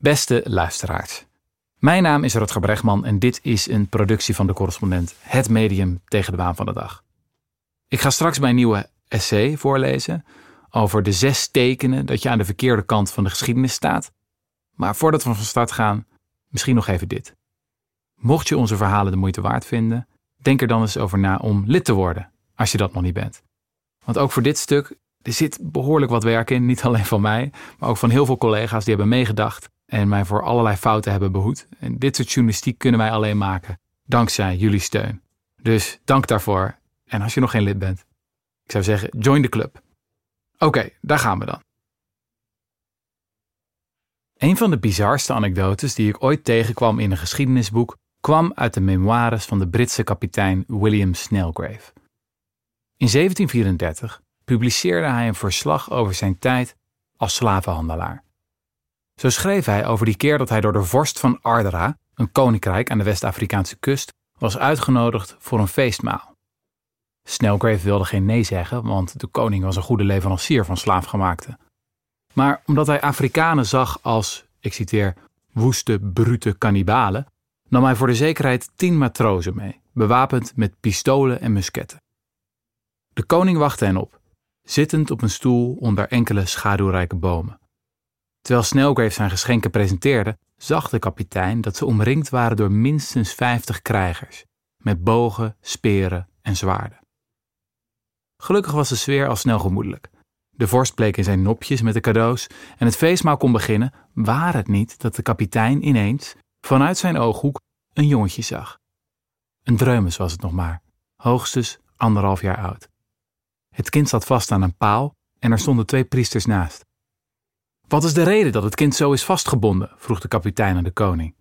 Beste luisteraars. Mijn naam is Rutger Bregman en dit is een productie van de correspondent, het medium tegen de baan van de dag. Ik ga straks mijn nieuwe essay voorlezen over de zes tekenen dat je aan de verkeerde kant van de geschiedenis staat. Maar voordat we van start gaan, misschien nog even dit. Mocht je onze verhalen de moeite waard vinden, denk er dan eens over na om lid te worden, als je dat nog niet bent. Want ook voor dit stuk, er zit behoorlijk wat werk in, niet alleen van mij, maar ook van heel veel collega's die hebben meegedacht en mij voor allerlei fouten hebben behoed. En dit soort journalistiek kunnen wij alleen maken dankzij jullie steun. Dus dank daarvoor. En als je nog geen lid bent, ik zou zeggen, join de club. Oké, daar gaan we dan. Een van de bizarste anekdotes die ik ooit tegenkwam in een geschiedenisboek kwam uit de memoires van de Britse kapitein William Snelgrave. In 1734 publiceerde hij een verslag over zijn tijd als slavenhandelaar. Zo schreef hij over die keer dat hij door de vorst van Ardra, een koninkrijk aan de West-Afrikaanse kust, was uitgenodigd voor een feestmaal. Snelgrave wilde geen nee zeggen, want de koning was een goede leverancier van slaafgemaakte. Maar omdat hij Afrikanen zag als, ik citeer, woeste, brute kannibalen, nam hij voor de zekerheid tien matrozen mee, bewapend met pistolen en musketten. De koning wachtte hen op, zittend op een stoel onder enkele schaduwrijke bomen. Terwijl Snelgrave zijn geschenken presenteerde, zag de kapitein dat ze omringd waren door minstens vijftig krijgers, met bogen, speren en zwaarden. Gelukkig was de sfeer al snel gemoedelijk. De vorst bleek in zijn nopjes met de cadeaus en het feestmaal kon beginnen, waar het niet dat de kapitein ineens, vanuit zijn ooghoek, een jongetje zag. Een dreumes was het nog maar, hoogstens anderhalf jaar oud. Het kind zat vast aan een paal en er stonden twee priesters naast. Wat is de reden dat het kind zo is vastgebonden? vroeg de kapitein aan de koning.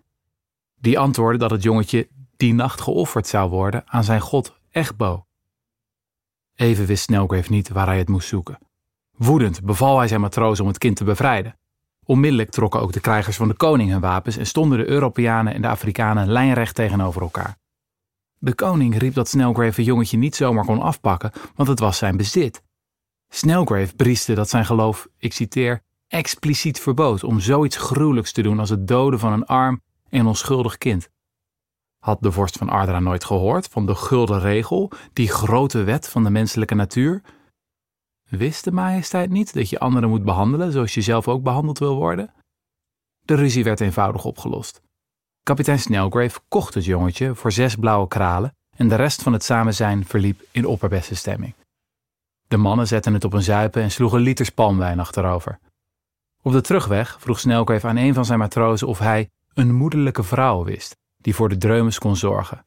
Die antwoordde dat het jongetje die nacht geofferd zou worden aan zijn god Echbo. Even wist Snelgrave niet waar hij het moest zoeken. Woedend beval hij zijn matrozen om het kind te bevrijden. Onmiddellijk trokken ook de krijgers van de koning hun wapens en stonden de Europeanen en de Afrikanen lijnrecht tegenover elkaar. De koning riep dat Snelgrave het jongetje niet zomaar kon afpakken, want het was zijn bezit. Snelgrave brieste dat zijn geloof, ik citeer, expliciet verbood om zoiets gruwelijks te doen als het doden van een arm en onschuldig kind. Had de vorst van Ardra nooit gehoord van de gulden regel, die grote wet van de menselijke natuur? Wist de majesteit niet dat je anderen moet behandelen zoals je zelf ook behandeld wil worden? De ruzie werd eenvoudig opgelost. Kapitein Snelgrave kocht het jongetje voor zes blauwe kralen en de rest van het samenzijn verliep in opperbeste stemming. De mannen zetten het op een zuipen en sloegen liters palmwijn achterover. Op de terugweg vroeg Snelgrave aan een van zijn matrozen of hij een moederlijke vrouw wist die voor de dreumes kon zorgen.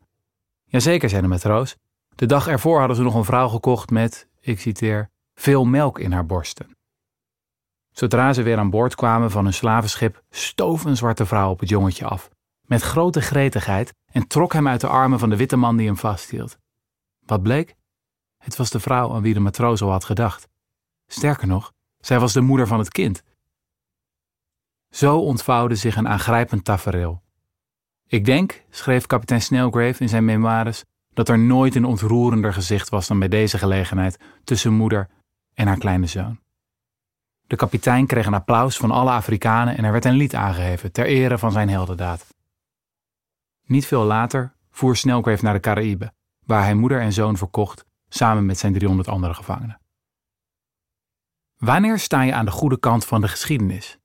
Jazeker, zei de matroos. De dag ervoor hadden ze nog een vrouw gekocht met, ik citeer, veel melk in haar borsten. Zodra ze weer aan boord kwamen van hun slavenschip, stoof een zwarte vrouw op het jongetje af, met grote gretigheid en trok hem uit de armen van de witte man die hem vasthield. Wat bleek? Het was de vrouw aan wie de matroos al had gedacht. Sterker nog, zij was de moeder van het kind. Zo ontvouwde zich een aangrijpend tafereel. Ik denk, schreef kapitein Snelgrave in zijn memoires, dat er nooit een ontroerender gezicht was dan bij deze gelegenheid tussen moeder en haar kleine zoon. De kapitein kreeg een applaus van alle Afrikanen en er werd een lied aangeheven ter ere van zijn heldendaad. Niet veel later voer Snelgrave naar de Caraïbe, waar hij moeder en zoon verkocht samen met zijn 300 andere gevangenen. Wanneer sta je aan de goede kant van de geschiedenis?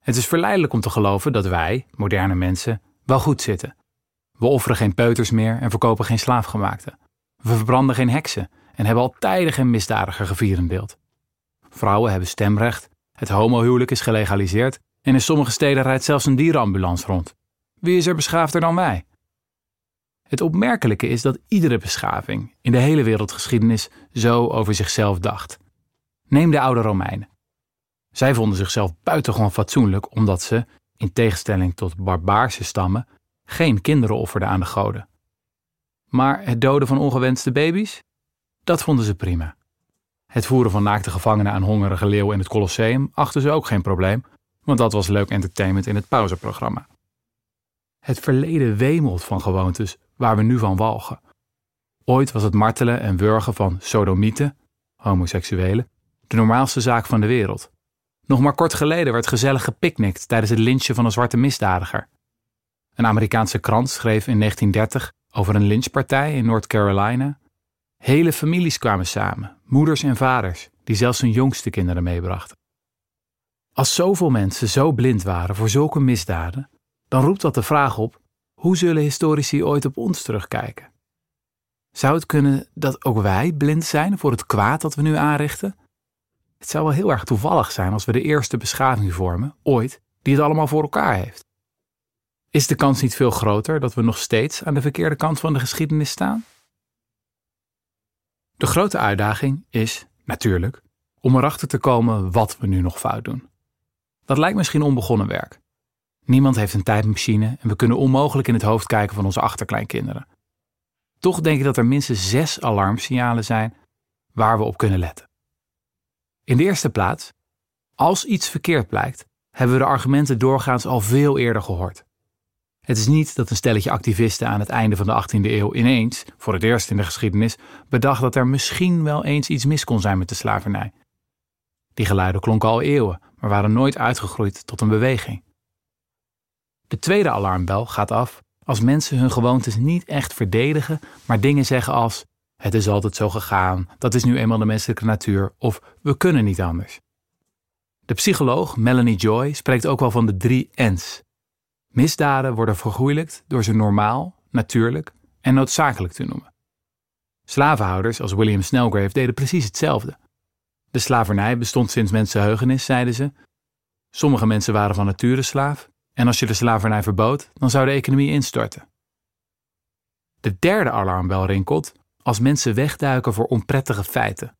Het is verleidelijk om te geloven dat wij, moderne mensen, wel goed zitten. We offeren geen peuters meer en verkopen geen slaafgemaakte. We verbranden geen heksen en hebben al tijden geen misdadiger gevierendeeld. Vrouwen hebben stemrecht, het homohuwelijk is gelegaliseerd en in sommige steden rijdt zelfs een dierenambulance rond. Wie is er beschaafder dan wij? Het opmerkelijke is dat iedere beschaving in de hele wereldgeschiedenis zo over zichzelf dacht. Neem de oude Romeinen. Zij vonden zichzelf buitengewoon fatsoenlijk omdat ze, in tegenstelling tot barbaarse stammen, geen kinderen offerden aan de goden. Maar het doden van ongewenste baby's? Dat vonden ze prima. Het voeren van naakte gevangenen aan hongerige leeuwen in het Colosseum achten ze ook geen probleem, want dat was leuk entertainment in het pauzeprogramma. Het verleden wemelt van gewoontes waar we nu van walgen. Ooit was het martelen en wurgen van sodomieten, homoseksuelen, de normaalste zaak van de wereld. Nog maar kort geleden werd gezellig gepicnict tijdens het lynchen van een zwarte misdadiger. Een Amerikaanse krant schreef in 1930 over een lynchpartij in North Carolina. Hele families kwamen samen, moeders en vaders, die zelfs hun jongste kinderen meebrachten. Als zoveel mensen zo blind waren voor zulke misdaden, dan roept dat de vraag op: hoe zullen historici ooit op ons terugkijken? Zou het kunnen dat ook wij blind zijn voor het kwaad dat we nu aanrichten? Het zou wel heel erg toevallig zijn als we de eerste beschaving vormen, ooit, die het allemaal voor elkaar heeft. Is de kans niet veel groter dat we nog steeds aan de verkeerde kant van de geschiedenis staan? De grote uitdaging is, natuurlijk, om erachter te komen wat we nu nog fout doen. Dat lijkt misschien onbegonnen werk. Niemand heeft een tijdmachine en we kunnen onmogelijk in het hoofd kijken van onze achterkleinkinderen. Toch denk ik dat er minstens zes alarmsignalen zijn waar we op kunnen letten. In de eerste plaats, als iets verkeerd blijkt, hebben we de argumenten doorgaans al veel eerder gehoord. Het is niet dat een stelletje activisten aan het einde van de 18e eeuw ineens, voor het eerst in de geschiedenis, bedacht dat er misschien wel eens iets mis kon zijn met de slavernij. Die geluiden klonken al eeuwen, maar waren nooit uitgegroeid tot een beweging. De tweede alarmbel gaat af als mensen hun gewoontes niet echt verdedigen, maar dingen zeggen als: Het is altijd zo gegaan, dat is nu eenmaal de menselijke natuur, of we kunnen niet anders. De psycholoog Melanie Joy spreekt ook wel van de drie N's. Misdaden worden vergoeilijkt door ze normaal, natuurlijk en noodzakelijk te noemen. Slavenhouders als William Snellgrave deden precies hetzelfde. De slavernij bestond sinds mensenheugenis, zeiden ze. Sommige mensen waren van nature slaaf, en als je de slavernij verbood, dan zou de economie instorten. De derde alarmbel rinkelt als mensen wegduiken voor onprettige feiten.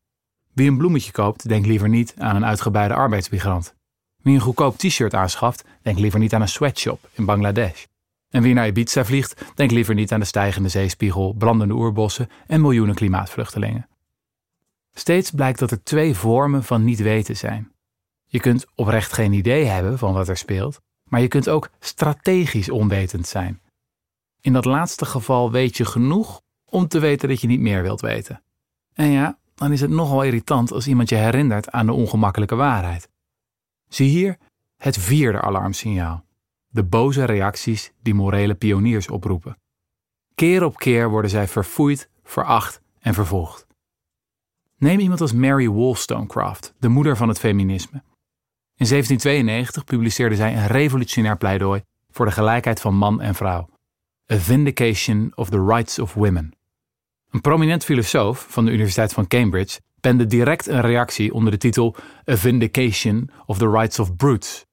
Wie een bloemetje koopt, denkt liever niet aan een uitgebreide arbeidsmigrant. Wie een goedkoop t-shirt aanschaft, denkt liever niet aan een sweatshop in Bangladesh. En wie naar Ibiza vliegt, denkt liever niet aan de stijgende zeespiegel, brandende oerbossen en miljoenen klimaatvluchtelingen. Steeds blijkt dat er twee vormen van niet weten zijn. Je kunt oprecht geen idee hebben van wat er speelt, maar je kunt ook strategisch onwetend zijn. In dat laatste geval weet je genoeg om te weten dat je niet meer wilt weten. En ja, dan is het nogal irritant als iemand je herinnert aan de ongemakkelijke waarheid. Zie hier het vierde alarmsignaal. De boze reacties die morele pioniers oproepen. Keer op keer worden zij verfoeid, veracht en vervolgd. Neem iemand als Mary Wollstonecraft, de moeder van het feminisme. In 1792 publiceerde zij een revolutionair pleidooi voor de gelijkheid van man en vrouw. A Vindication of the Rights of Women. Een prominent filosoof van de Universiteit van Cambridge pende direct een reactie onder de titel A Vindication of the Rights of Brutes,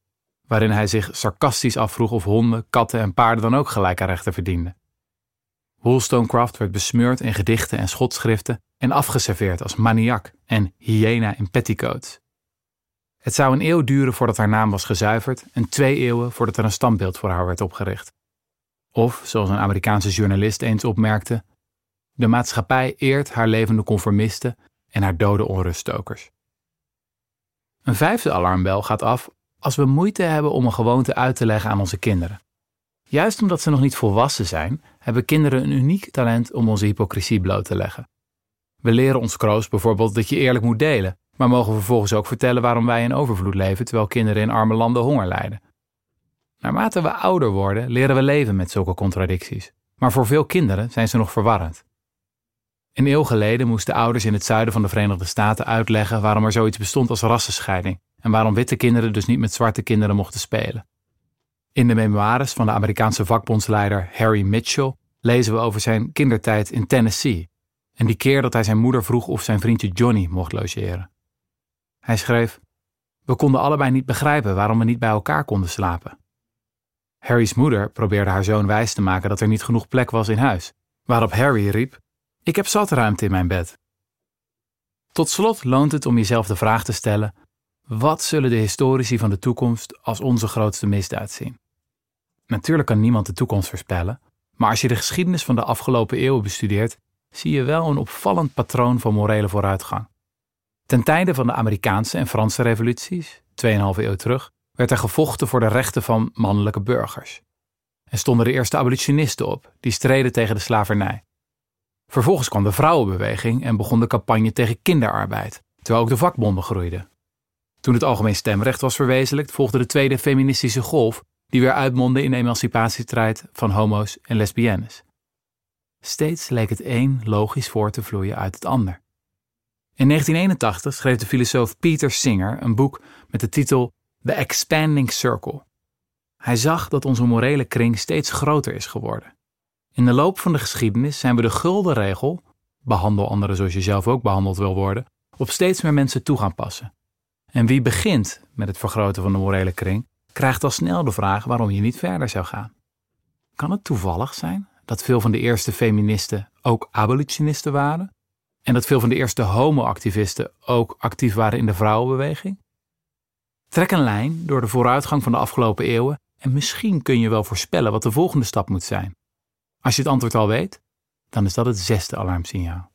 waarin hij zich sarcastisch afvroeg of honden, katten en paarden dan ook gelijke rechten verdienden. Wollstonecraft werd besmeurd in gedichten en schotschriften en afgeserveerd als maniak en hyena in petticoats. Het zou een eeuw duren voordat haar naam was gezuiverd en twee eeuwen voordat er een standbeeld voor haar werd opgericht. Of, zoals een Amerikaanse journalist eens opmerkte, de maatschappij eert haar levende conformisten en haar dode onruststokers. Een vijfde alarmbel gaat af als we moeite hebben om een gewoonte uit te leggen aan onze kinderen. Juist omdat ze nog niet volwassen zijn, hebben kinderen een uniek talent om onze hypocrisie bloot te leggen. We leren ons kroost bijvoorbeeld dat je eerlijk moet delen, maar mogen vervolgens ook vertellen waarom wij in overvloed leven terwijl kinderen in arme landen honger lijden. Naarmate we ouder worden, leren we leven met zulke contradicties. Maar voor veel kinderen zijn ze nog verwarrend. Een eeuw geleden moesten ouders in het zuiden van de Verenigde Staten uitleggen waarom er zoiets bestond als rassenscheiding en waarom witte kinderen dus niet met zwarte kinderen mochten spelen. In de memoires van de Amerikaanse vakbondsleider Harry Mitchell lezen we over zijn kindertijd in Tennessee en die keer dat hij zijn moeder vroeg of zijn vriendje Johnny mocht logeren. Hij schreef: We konden allebei niet begrijpen waarom we niet bij elkaar konden slapen. Harry's moeder probeerde haar zoon wijs te maken dat er niet genoeg plek was in huis, waarop Harry riep: Ik heb zat ruimte in mijn bed. Tot slot loont het om jezelf de vraag te stellen: wat zullen de historici van de toekomst als onze grootste misdaad zien? Natuurlijk kan niemand de toekomst voorspellen, maar als je de geschiedenis van de afgelopen eeuwen bestudeert, zie je wel een opvallend patroon van morele vooruitgang. Ten tijde van de Amerikaanse en Franse revoluties, 2,5 eeuw terug, werd er gevochten voor de rechten van mannelijke burgers. En stonden de eerste abolitionisten op, die streden tegen de slavernij. Vervolgens kwam de vrouwenbeweging en begon de campagne tegen kinderarbeid, terwijl ook de vakbonden groeiden. Toen het algemeen stemrecht was verwezenlijkt, volgde de tweede feministische golf, die weer uitmondde in de emancipatiestrijd van homo's en lesbiennes. Steeds leek het een logisch voor te vloeien uit het ander. In 1981 schreef de filosoof Peter Singer een boek met de titel The Expanding Circle. Hij zag dat onze morele kring steeds groter is geworden. In de loop van de geschiedenis zijn we de gulden regel, behandel anderen zoals je zelf ook behandeld wil worden, op steeds meer mensen toe gaan passen. En wie begint met het vergroten van de morele kring, krijgt al snel de vraag waarom je niet verder zou gaan. Kan het toevallig zijn dat veel van de eerste feministen ook abolitionisten waren? En dat veel van de eerste homoactivisten ook actief waren in de vrouwenbeweging? Trek een lijn door de vooruitgang van de afgelopen eeuwen en misschien kun je wel voorspellen wat de volgende stap moet zijn. Als je het antwoord al weet, dan is dat het zesde alarmsignaal.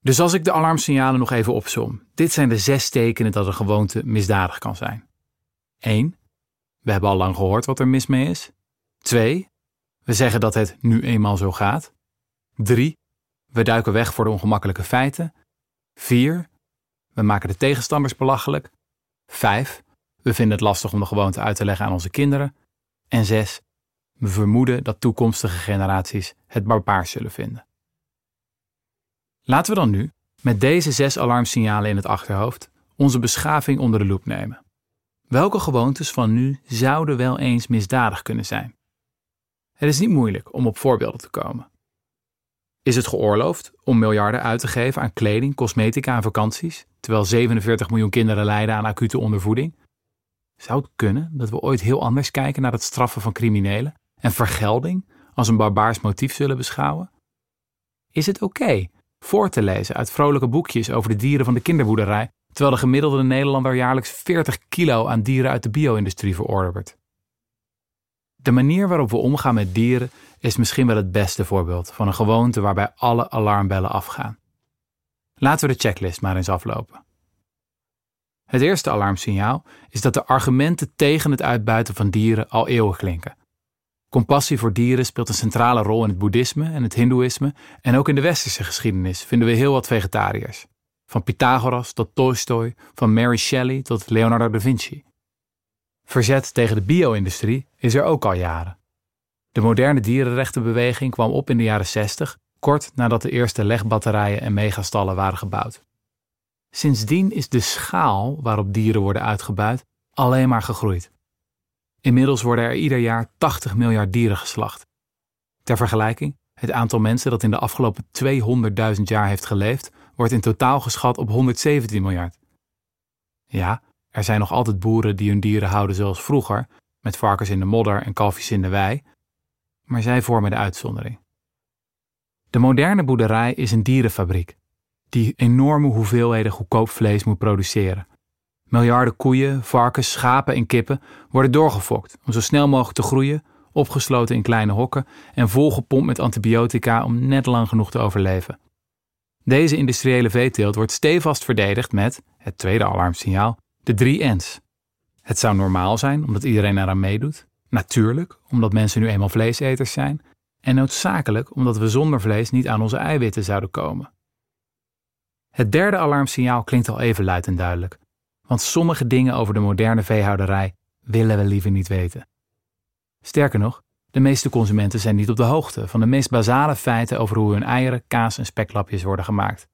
Dus als ik de alarmsignalen nog even opsom, dit zijn de zes tekenen dat een gewoonte misdadig kan zijn. 1. We hebben al lang gehoord wat er mis mee is. 2. We zeggen dat het nu eenmaal zo gaat. 3. We duiken weg voor de ongemakkelijke feiten. 4. We maken de tegenstanders belachelijk. 5. We vinden het lastig om de gewoonte uit te leggen aan onze kinderen. En 6. We vermoeden dat toekomstige generaties het barbaars zullen vinden. Laten we dan nu, met deze zes alarmsignalen in het achterhoofd, onze beschaving onder de loep nemen. Welke gewoontes van nu zouden wel eens misdadig kunnen zijn? Het is niet moeilijk om op voorbeelden te komen. Is het geoorloofd om miljarden uit te geven aan kleding, cosmetica en vakanties, terwijl 47 miljoen kinderen lijden aan acute ondervoeding? Zou het kunnen dat we ooit heel anders kijken naar het straffen van criminelen en vergelding als een barbaars motief zullen beschouwen? Is het oké voor te lezen uit vrolijke boekjes over de dieren van de kinderboerderij, terwijl de gemiddelde Nederlander jaarlijks 40 kilo aan dieren uit de bio-industrie verorbert? De manier waarop we omgaan met dieren is misschien wel het beste voorbeeld van een gewoonte waarbij alle alarmbellen afgaan. Laten we de checklist maar eens aflopen. Het eerste alarmsignaal is dat de argumenten tegen het uitbuiten van dieren al eeuwig klinken. Compassie voor dieren speelt een centrale rol in het boeddhisme en het hindoeïsme en ook in de westerse geschiedenis vinden we heel wat vegetariërs. Van Pythagoras tot Tolstoy, van Mary Shelley tot Leonardo da Vinci. Verzet tegen de bio-industrie is er ook al jaren. De moderne dierenrechtenbeweging kwam op in de jaren 60, kort nadat de eerste legbatterijen en megastallen waren gebouwd. Sindsdien is de schaal waarop dieren worden uitgebuit alleen maar gegroeid. Inmiddels worden er ieder jaar 80 miljard dieren geslacht. Ter vergelijking, het aantal mensen dat in de afgelopen 200.000 jaar heeft geleefd, wordt in totaal geschat op 117 miljard. Ja, er zijn nog altijd boeren die hun dieren houden zoals vroeger, met varkens in de modder en kalfjes in de wei, maar zij vormen de uitzondering. De moderne boerderij is een dierenfabriek, die enorme hoeveelheden goedkoop vlees moet produceren. Miljarden koeien, varkens, schapen en kippen worden doorgefokt om zo snel mogelijk te groeien, opgesloten in kleine hokken en volgepompt met antibiotica om net lang genoeg te overleven. Deze industriële veeteelt wordt stevast verdedigd met, het tweede alarmsignaal, de drie N's. Het zou normaal zijn omdat iedereen eraan meedoet, natuurlijk omdat mensen nu eenmaal vleeseters zijn en noodzakelijk omdat we zonder vlees niet aan onze eiwitten zouden komen. Het derde alarmsignaal klinkt al even luid en duidelijk, want sommige dingen over de moderne veehouderij willen we liever niet weten. Sterker nog, de meeste consumenten zijn niet op de hoogte van de meest basale feiten over hoe hun eieren, kaas en speklapjes worden gemaakt.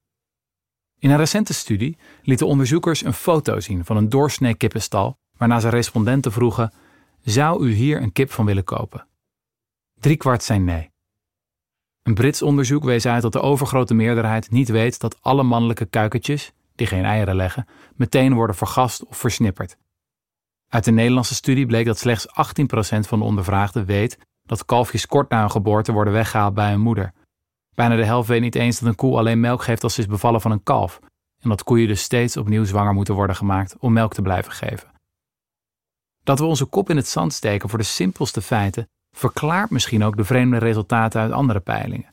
In een recente studie lieten onderzoekers een foto zien van een doorsnee kippenstal, waarna ze respondenten vroegen: Zou u hier een kip van willen kopen? kwart zijn nee. Een Brits onderzoek wees uit dat de overgrote meerderheid niet weet dat alle mannelijke kuikentjes, die geen eieren leggen, meteen worden vergast of versnipperd. Uit de Nederlandse studie bleek dat slechts 18% van de ondervraagden weet dat kalfjes kort na hun geboorte worden weggehaald bij hun moeder. Bijna de helft weet niet eens dat een koe alleen melk geeft als ze is bevallen van een kalf, en dat koeien dus steeds opnieuw zwanger moeten worden gemaakt om melk te blijven geven. Dat we onze kop in het zand steken voor de simpelste feiten verklaart misschien ook de vreemde resultaten uit andere peilingen.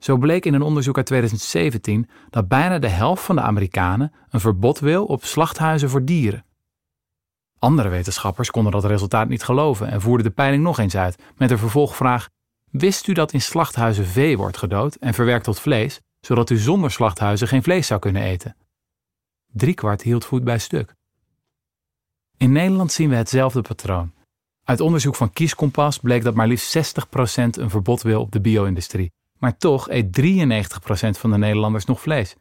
Zo bleek in een onderzoek uit 2017 dat bijna de helft van de Amerikanen een verbod wil op slachthuizen voor dieren. Andere wetenschappers konden dat resultaat niet geloven en voerden de peiling nog eens uit met de vervolgvraag: Wist u dat in slachthuizen vee wordt gedood en verwerkt tot vlees, zodat u zonder slachthuizen geen vlees zou kunnen eten? driekwart hield voet bij stuk. In Nederland zien we hetzelfde patroon. Uit onderzoek van Kieskompas bleek dat maar liefst 60% een verbod wil op de bio-industrie. Maar toch eet 93% van de Nederlanders nog vlees.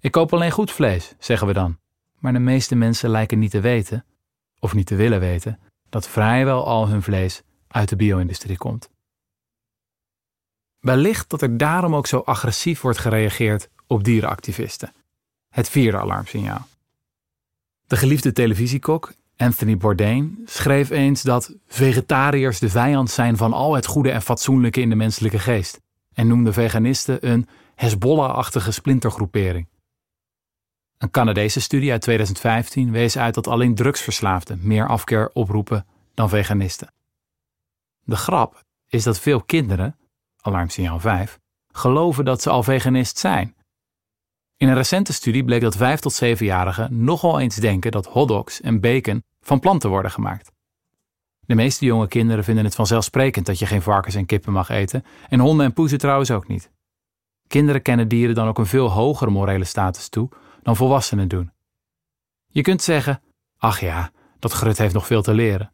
Ik koop alleen goed vlees, zeggen we dan. Maar de meeste mensen lijken niet te weten, of niet te willen weten, dat vrijwel al hun vlees uit de bio-industrie komt. Wellicht dat er daarom ook zo agressief wordt gereageerd op dierenactivisten. Het vierde alarmsignaal. De geliefde televisiekok Anthony Bourdain schreef eens dat vegetariërs de vijand zijn van al het goede en fatsoenlijke in de menselijke geest en noemde veganisten een Hezbollah-achtige splintergroepering. Een Canadese studie uit 2015 wees uit dat alleen drugsverslaafden meer afkeer oproepen dan veganisten. De grap is dat veel kinderen, alarmsignaal 5, geloven dat ze al veganist zijn. In een recente studie bleek dat 5 tot 7-jarigen nogal eens denken dat hotdogs en bacon van planten worden gemaakt. De meeste jonge kinderen vinden het vanzelfsprekend dat je geen varkens en kippen mag eten en honden en poezen trouwens ook niet. Kinderen kennen dieren dan ook een veel hogere morele status toe dan volwassenen doen. Je kunt zeggen: ach ja, dat grut heeft nog veel te leren.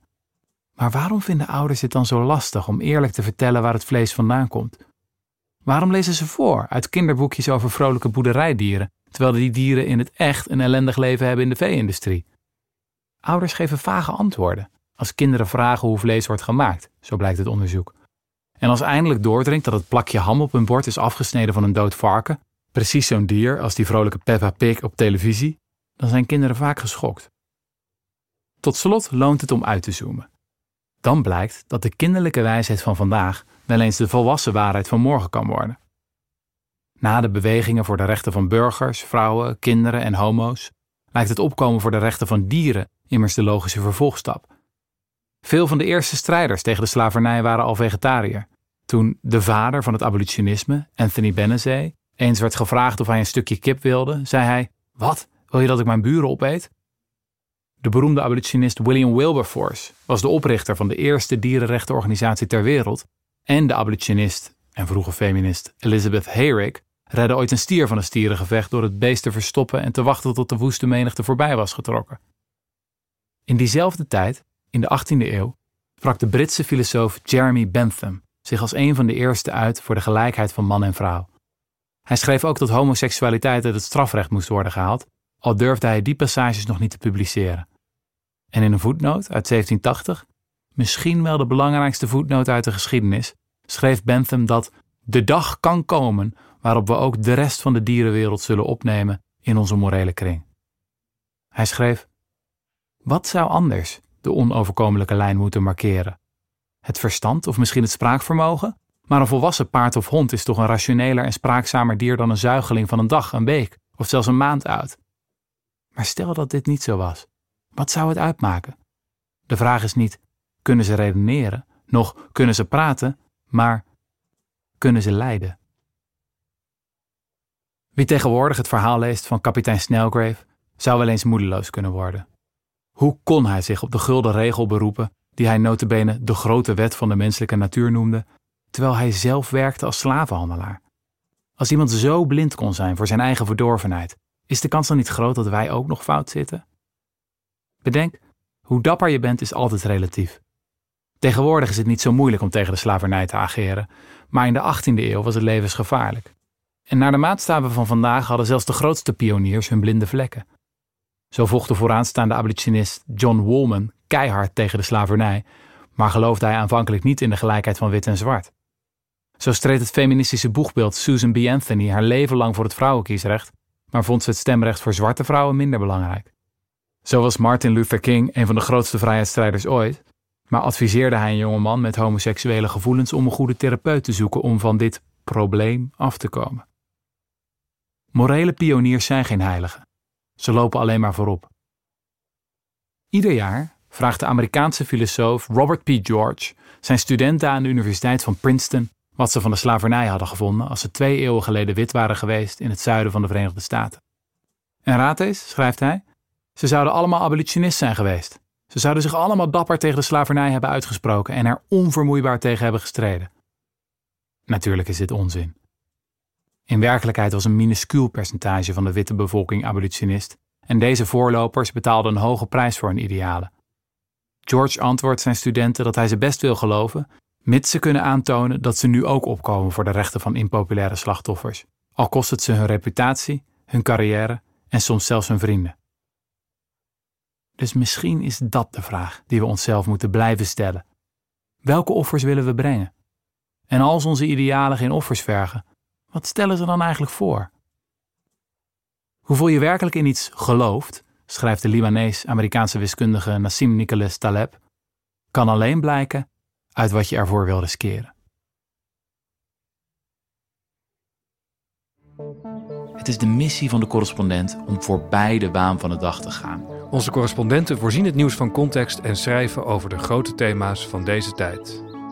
Maar waarom vinden ouders het dan zo lastig om eerlijk te vertellen waar het vlees vandaan komt? Waarom lezen ze voor uit kinderboekjes over vrolijke boerderijdieren, terwijl die dieren in het echt een ellendig leven hebben in de vee-industrie? Ouders geven vage antwoorden als kinderen vragen hoe vlees wordt gemaakt, zo blijkt het onderzoek. En als eindelijk doordringt dat het plakje ham op hun bord is afgesneden van een dood varken, precies zo'n dier als die vrolijke Peppa Pig op televisie, dan zijn kinderen vaak geschokt. Tot slot loont het om uit te zoomen. Dan blijkt dat de kinderlijke wijsheid van vandaag wel eens de volwassen waarheid van morgen kan worden. Na de bewegingen voor de rechten van burgers, vrouwen, kinderen en homo's lijkt het opkomen voor de rechten van dieren immers de logische vervolgstap. Veel van de eerste strijders tegen de slavernij waren al vegetariër. Toen de vader van het abolitionisme, Anthony Benezee, eens werd gevraagd of hij een stukje kip wilde, zei hij: Wat? Wil je dat ik mijn buren opeet? De beroemde abolitionist William Wilberforce was de oprichter van de eerste dierenrechtenorganisatie ter wereld en de abolitionist en vroege feminist Elizabeth Hayrick redde ooit een stier van een stierengevecht door het beest te verstoppen en te wachten tot de woeste menigte voorbij was getrokken. In diezelfde tijd, in de 18e eeuw, sprak de Britse filosoof Jeremy Bentham zich als een van de eerste uit voor de gelijkheid van man en vrouw. Hij schreef ook dat homoseksualiteit uit het strafrecht moest worden gehaald, al durfde hij die passages nog niet te publiceren. En in een voetnoot uit 1780, misschien wel de belangrijkste voetnoot uit de geschiedenis, schreef Bentham dat de dag kan komen waarop we ook de rest van de dierenwereld zullen opnemen in onze morele kring. Hij schreef: Wat zou anders de onoverkomelijke lijn moeten markeren? Het verstand of misschien het spraakvermogen? Maar een volwassen paard of hond is toch een rationeler en spraakzamer dier dan een zuigeling van een dag, een week of zelfs een maand oud. Maar stel dat dit niet zo was, wat zou het uitmaken? De vraag is niet: kunnen ze redeneren, nog kunnen ze praten, maar kunnen ze lijden? Wie tegenwoordig het verhaal leest van kapitein Snelgrave, zou wel eens moedeloos kunnen worden. Hoe kon hij zich op de gulden regel beroepen, die hij notabene de grote wet van de menselijke natuur noemde, terwijl hij zelf werkte als slavenhandelaar? Als iemand zo blind kon zijn voor zijn eigen verdorvenheid, is de kans dan niet groot dat wij ook nog fout zitten? Bedenk, hoe dapper je bent is altijd relatief. Tegenwoordig is het niet zo moeilijk om tegen de slavernij te ageren, maar in de 18e eeuw was het levensgevaarlijk. En naar de maatstaven van vandaag hadden zelfs de grootste pioniers hun blinde vlekken. Zo vocht de vooraanstaande abolitionist John Woolman keihard tegen de slavernij, maar geloofde hij aanvankelijk niet in de gelijkheid van wit en zwart. Zo streed het feministische boegbeeld Susan B. Anthony haar leven lang voor het vrouwenkiesrecht, maar vond ze het stemrecht voor zwarte vrouwen minder belangrijk. Zo was Martin Luther King een van de grootste vrijheidsstrijders ooit, maar adviseerde hij een jonge man met homoseksuele gevoelens om een goede therapeut te zoeken om van dit probleem af te komen. Morele pioniers zijn geen heiligen. Ze lopen alleen maar voorop. Ieder jaar vraagt de Amerikaanse filosoof Robert P. George zijn studenten aan de Universiteit van Princeton wat ze van de slavernij hadden gevonden als ze twee eeuwen geleden wit waren geweest in het zuiden van de Verenigde Staten. En raad eens, schrijft hij, ze zouden allemaal abolitionist zijn geweest. Ze zouden zich allemaal dapper tegen de slavernij hebben uitgesproken en er onvermoeibaar tegen hebben gestreden. Natuurlijk is dit onzin. In werkelijkheid was een minuscuul percentage van de witte bevolking abolitionist en deze voorlopers betaalden een hoge prijs voor hun idealen. George antwoordt zijn studenten dat hij ze best wil geloven, mits ze kunnen aantonen dat ze nu ook opkomen voor de rechten van impopulaire slachtoffers, al kost het ze hun reputatie, hun carrière en soms zelfs hun vrienden. Dus misschien is dat de vraag die we onszelf moeten blijven stellen. Welke offers willen we brengen? En als onze idealen geen offers vergen, wat stellen ze dan eigenlijk voor? Hoeveel je werkelijk in iets gelooft, schrijft de Libanees-Amerikaanse wiskundige Nassim Nicholas Taleb, kan alleen blijken uit wat je ervoor wil riskeren. Het is de missie van de correspondent om voorbij de waan van de dag te gaan. Onze correspondenten voorzien het nieuws van context en schrijven over de grote thema's van deze tijd.